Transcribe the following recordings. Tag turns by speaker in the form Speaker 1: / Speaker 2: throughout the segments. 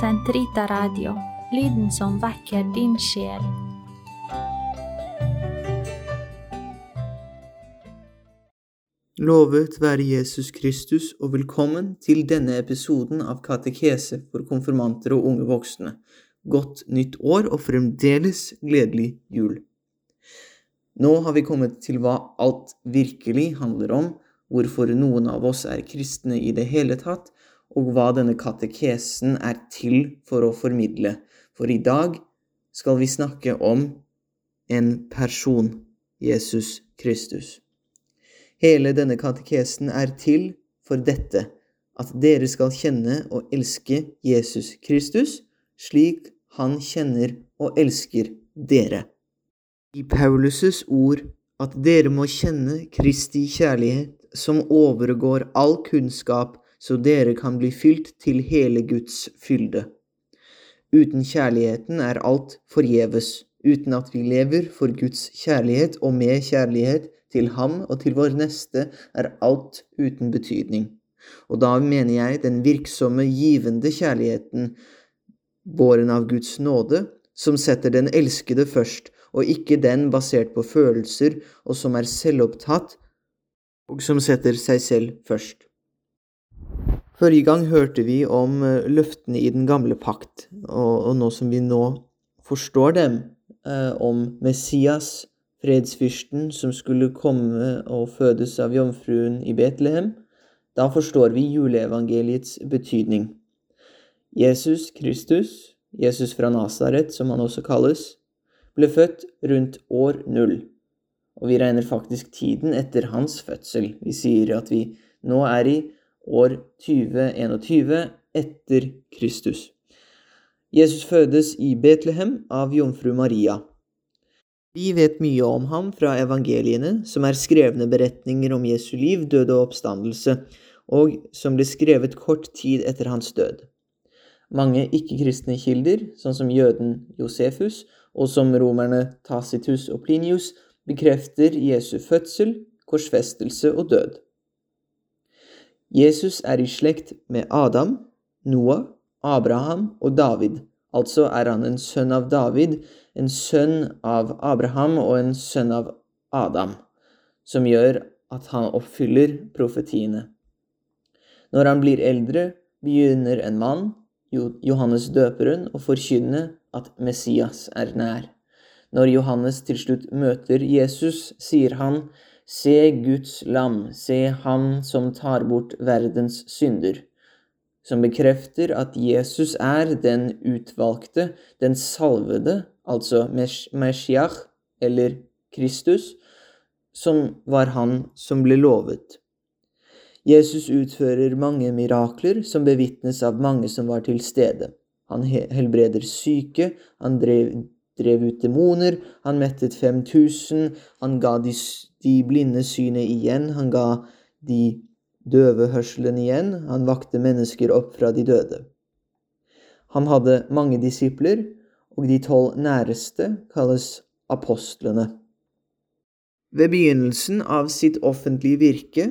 Speaker 1: Sentrita Radio, lyden som vekker din sjel.
Speaker 2: Lovet være Jesus Kristus, og velkommen til denne episoden av Katekese for konfirmanter og unge voksne. Godt nytt år og fremdeles gledelig jul. Nå har vi kommet til hva alt virkelig handler om, hvorfor noen av oss er kristne i det hele tatt, og hva denne katekesen er til for å formidle. For i dag skal vi snakke om en person, Jesus Kristus. Hele denne katekesen er til for dette, at dere skal kjenne og elske Jesus Kristus slik han kjenner og elsker dere. I Paulus' ord at dere må kjenne Kristi kjærlighet som overgår all kunnskap, så dere kan bli fylt til hele Guds fylde. Uten kjærligheten er alt forgjeves, uten at vi lever for Guds kjærlighet og med kjærlighet til ham og til vår neste er alt uten betydning. Og da mener jeg den virksomme, givende kjærligheten, båren av Guds nåde, som setter den elskede først, og ikke den basert på følelser og som er selvopptatt, og som setter seg selv først. Forrige gang hørte vi om eh, løftene i den gamle pakt, og, og nå som vi nå forstår dem, eh, om Messias, fredsfyrsten som skulle komme og fødes av jomfruen i Betlehem, da forstår vi juleevangeliets betydning. Jesus Kristus, Jesus fra Nasaret, som han også kalles, ble født rundt år null. Og vi regner faktisk tiden etter hans fødsel. Vi sier at vi nå er i år 2021 etter Kristus. Jesus fødes i Betlehem av jomfru Maria. Vi vet mye om ham fra evangeliene, som er skrevne beretninger om Jesu liv, død og oppstandelse, og som ble skrevet kort tid etter hans død. Mange ikke-kristne kilder, sånn som jøden Josefus, og som romerne Tacitus og Plinius, bekrefter Jesu fødsel, korsfestelse og død. Jesus er i slekt med Adam, Noah, Abraham og David, altså er han en sønn av David, en sønn av Abraham og en sønn av Adam, som gjør at han oppfyller profetiene. Når han blir eldre, begynner en mann, Johannes døperen, å forkynne at Messias er nær. Når Johannes til slutt møter Jesus, sier han, Se Guds lam, se Han som tar bort verdens synder som bekrefter at Jesus er den utvalgte, den salvede, altså Meshiach, eller Kristus, som var han som ble lovet. Jesus utfører mange mirakler som bevitnes av mange som var til stede. Han helbreder syke, han drev, drev ut demoner, han mettet 5000, han ga de, de blinde synet igjen, han ga de døve hørselen igjen, han vakte mennesker opp fra de døde. Han hadde mange disipler, og de tolv næreste kalles apostlene. Ved begynnelsen av sitt offentlige virke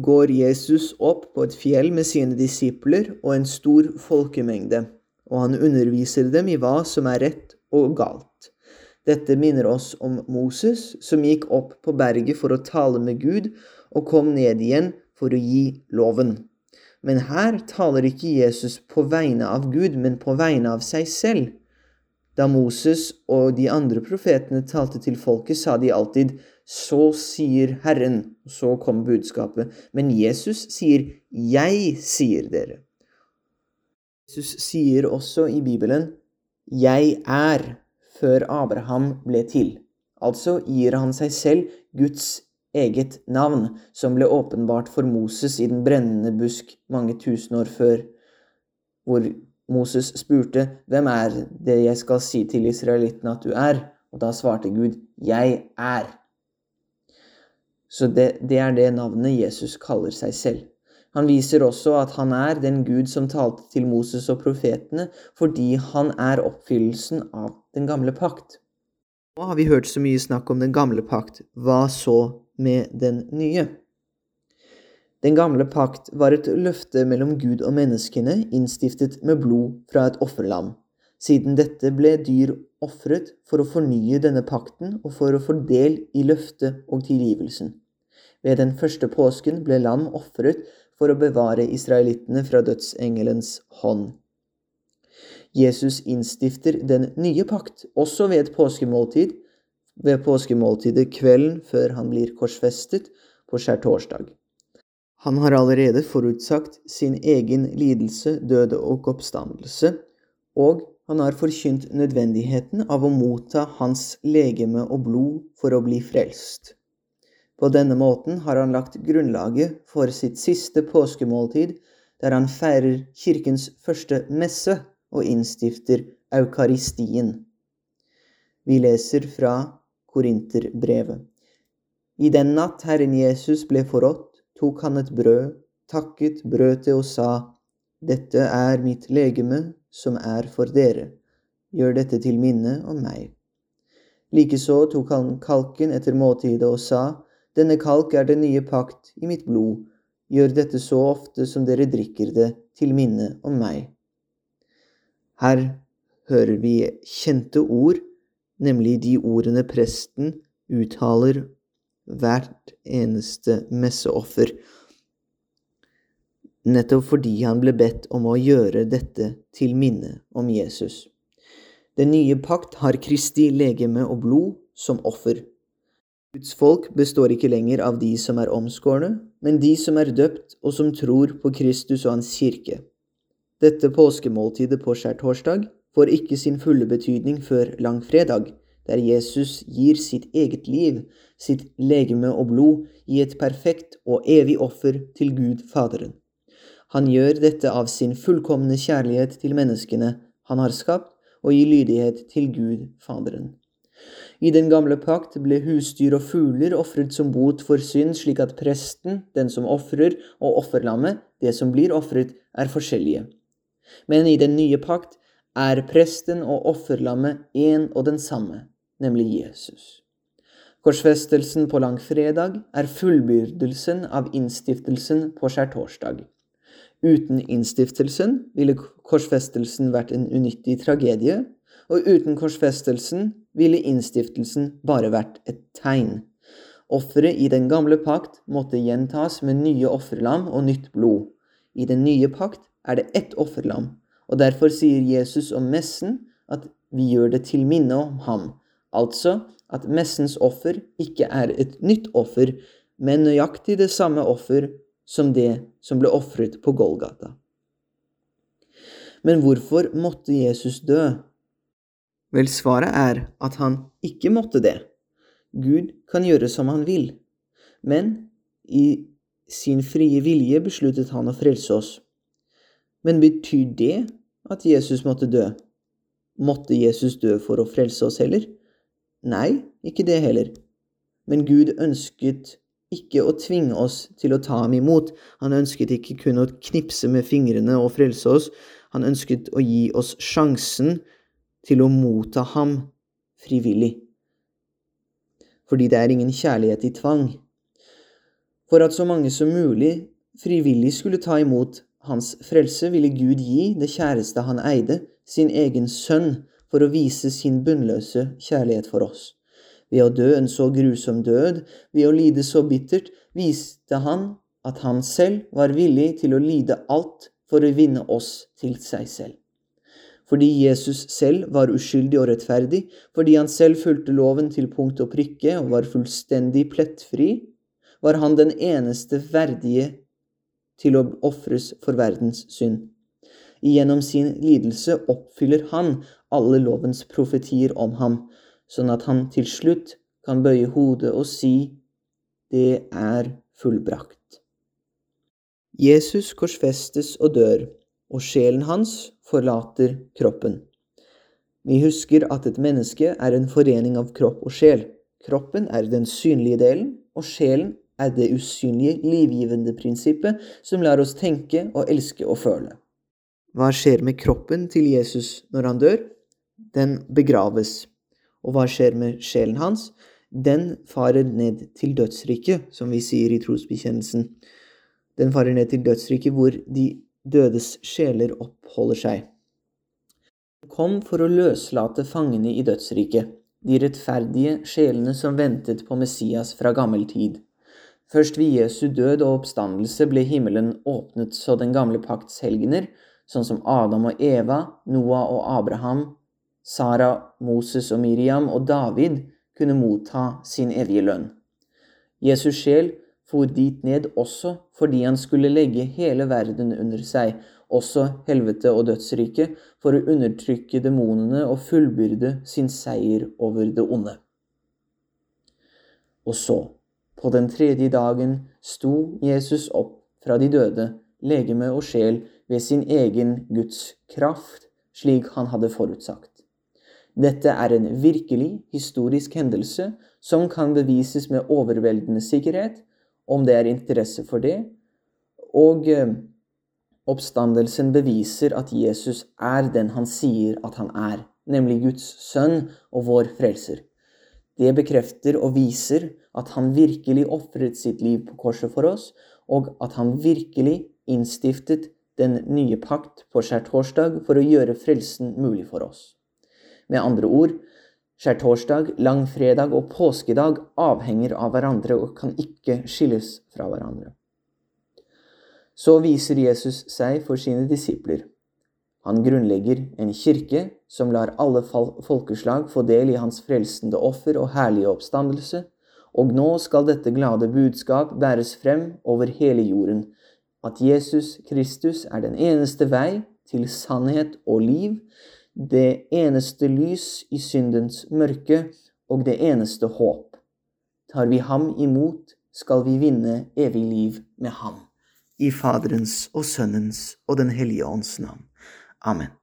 Speaker 2: går Jesus opp på et fjell med sine disipler og en stor folkemengde, og han underviser dem i hva som er rett og galt. Dette minner oss om Moses, som gikk opp på berget for å tale med Gud, og kom ned igjen for å gi loven. Men her taler ikke Jesus på vegne av Gud, men på vegne av seg selv. Da Moses og de andre profetene talte til folket, sa de alltid 'Så sier Herren', så kom budskapet. Men Jesus sier 'Jeg sier dere'. Jesus sier også i Bibelen 'Jeg er' før Abraham ble til. Altså gir han seg selv Guds eget navn, som ble åpenbart for Moses i den brennende busk mange tusen år før, hvor Moses spurte, 'Hvem er det jeg skal si til israelittene at du er?' Og da svarte Gud, 'Jeg er'. Så det, det er det navnet Jesus kaller seg selv. Han viser også at han er den Gud som talte til Moses og profetene, fordi han er oppfyllelsen av den gamle pakt. Nå har vi hørt så mye snakk om den gamle pakt. Hva så med den nye? Den gamle pakt var et løfte mellom Gud og menneskene, innstiftet med blod fra et offerlam. Siden dette ble dyr ofret for å fornye denne pakten og for å få del i løftet og tilgivelsen. Ved den første påsken ble lam ofret for å bevare israelittene fra dødsengelens hånd. Jesus innstifter den nye pakt også ved et påskemåltid, ved påskemåltidet kvelden før han blir korsfestet på skjærtorsdag. Han har allerede forutsagt sin egen lidelse, døde og oppstandelse, og han har forkynt nødvendigheten av å motta hans legeme og blod for å bli frelst. På denne måten har han lagt grunnlaget for sitt siste påskemåltid, der han feirer kirkens første messe og innstifter eukaristien. Vi leser fra Korinterbrevet. I den natt Herren Jesus ble forrådt, tok han et brød, takket, brød til og sa, Dette er mitt legeme som er for dere. Gjør dette til minne om meg. Likeså tok han kalken etter måltidet og sa, Denne kalk er den nye pakt i mitt blod. Gjør dette så ofte som dere drikker det, til minne om meg. Her hører vi kjente ord, nemlig de ordene presten uttaler hvert eneste messeoffer, nettopp fordi han ble bedt om å gjøre dette til minne om Jesus. Den nye pakt har Kristi legeme og blod som offer. Guds folk består ikke lenger av de som er omskårne, men de som er døpt og som tror på Kristus og Hans kirke. Dette påskemåltidet på skjærtorsdag får ikke sin fulle betydning før langfredag, der Jesus gir sitt eget liv, sitt legeme og blod, i et perfekt og evig offer til Gud Faderen. Han gjør dette av sin fullkomne kjærlighet til menneskene han har skapt, og i lydighet til Gud Faderen. I den gamle pakt ble husdyr og fugler ofret som bot for synd, slik at presten, den som ofrer, og offerlammet, det som blir ofret, er forskjellige. Men i den nye pakt er presten og offerlammet én og den samme nemlig Jesus. Korsfestelsen på langfredag er fullbyrdelsen av innstiftelsen på skjærtorsdag. Uten innstiftelsen ville korsfestelsen vært en unyttig tragedie, og uten korsfestelsen ville innstiftelsen bare vært et tegn. Offeret i den gamle pakt måtte gjentas med nye offerlam og nytt blod. I den nye pakt er det ett offerlam, og derfor sier Jesus om messen at vi gjør det til minne om ham. Altså at messens offer ikke er et nytt offer, men nøyaktig det samme offer som det som ble ofret på Golgata. Men hvorfor måtte Jesus dø? Vel, svaret er at han ikke måtte det. Gud kan gjøre som han vil, men i sin frie vilje besluttet han å frelse oss. Men betyr det at Jesus måtte dø? Måtte Jesus dø for å frelse oss heller? Nei, ikke det heller. Men Gud ønsket ikke å tvinge oss til å ta ham imot. Han ønsket ikke kun å knipse med fingrene og frelse oss. Han ønsket å gi oss sjansen til å motta ham frivillig. Fordi det er ingen kjærlighet i tvang. For at så mange som mulig frivillig skulle ta imot hans frelse, ville Gud gi det kjæreste han eide, sin egen sønn, for å vise sin bunnløse kjærlighet for oss. Ved å dø en så grusom død, ved å lide så bittert, viste han at han selv var villig til å lide alt for å vinne oss til seg selv. Fordi Jesus selv var uskyldig og rettferdig, fordi han selv fulgte loven til punkt og prikke og var fullstendig plettfri, var han den eneste verdige til å ofres for verdens synd. Gjennom sin lidelse oppfyller han alle lovens profetier om ham, sånn at han til slutt kan bøye hodet og si det er fullbrakt. Jesus korsfestes og dør, og sjelen hans forlater kroppen. Vi husker at et menneske er en forening av kropp og sjel. Kroppen er den synlige delen, og sjelen er det usynlige, livgivende prinsippet som lar oss tenke og elske og føle. Hva skjer med kroppen til Jesus når han dør? den begraves. Og hva skjer med sjelen hans? Den farer ned til dødsriket, som vi sier i trosbekjennelsen. Den farer ned til dødsriket, hvor de dødes sjeler oppholder seg. Han kom for å løslate fangene i dødsriket, de rettferdige sjelene som ventet på Messias fra gammel tid. Først ved Jesu død og oppstandelse ble himmelen åpnet så den gamle pakts helgener, sånn som Adam og Eva, Noah og Abraham, Sara, Moses og Miriam og David, kunne motta sin evige lønn. Jesus sjel for dit ned også fordi han skulle legge hele verden under seg, også helvete og dødsriket, for å undertrykke demonene og fullbyrde sin seier over det onde. Og så, på den tredje dagen, sto Jesus opp fra de døde, legeme og sjel, ved sin egen Guds kraft, slik han hadde forutsagt. Dette er en virkelig historisk hendelse som kan bevises med overveldende sikkerhet, om det er interesse for det, og eh, oppstandelsen beviser at Jesus er den han sier at han er, nemlig Guds sønn og vår frelser. Det bekrefter og viser at han virkelig ofret sitt liv på korset for oss, og at han virkelig innstiftet den nye pakt på skjærtorsdag for å gjøre frelsen mulig for oss. Med andre ord, skjærtorsdag, langfredag og påskedag avhenger av hverandre og kan ikke skilles fra hverandre. Så viser Jesus seg for sine disipler. Han grunnlegger en kirke som lar alle folkeslag få del i hans frelsende offer og herlige oppstandelse, og nå skal dette glade budskap bæres frem over hele jorden, at Jesus Kristus er den eneste vei til sannhet og liv, det eneste lys i syndens mørke og det eneste håp. Tar vi ham imot, skal vi vinne evig liv med ham. I Faderens og Sønnens og Den hellige ånds navn. Amen.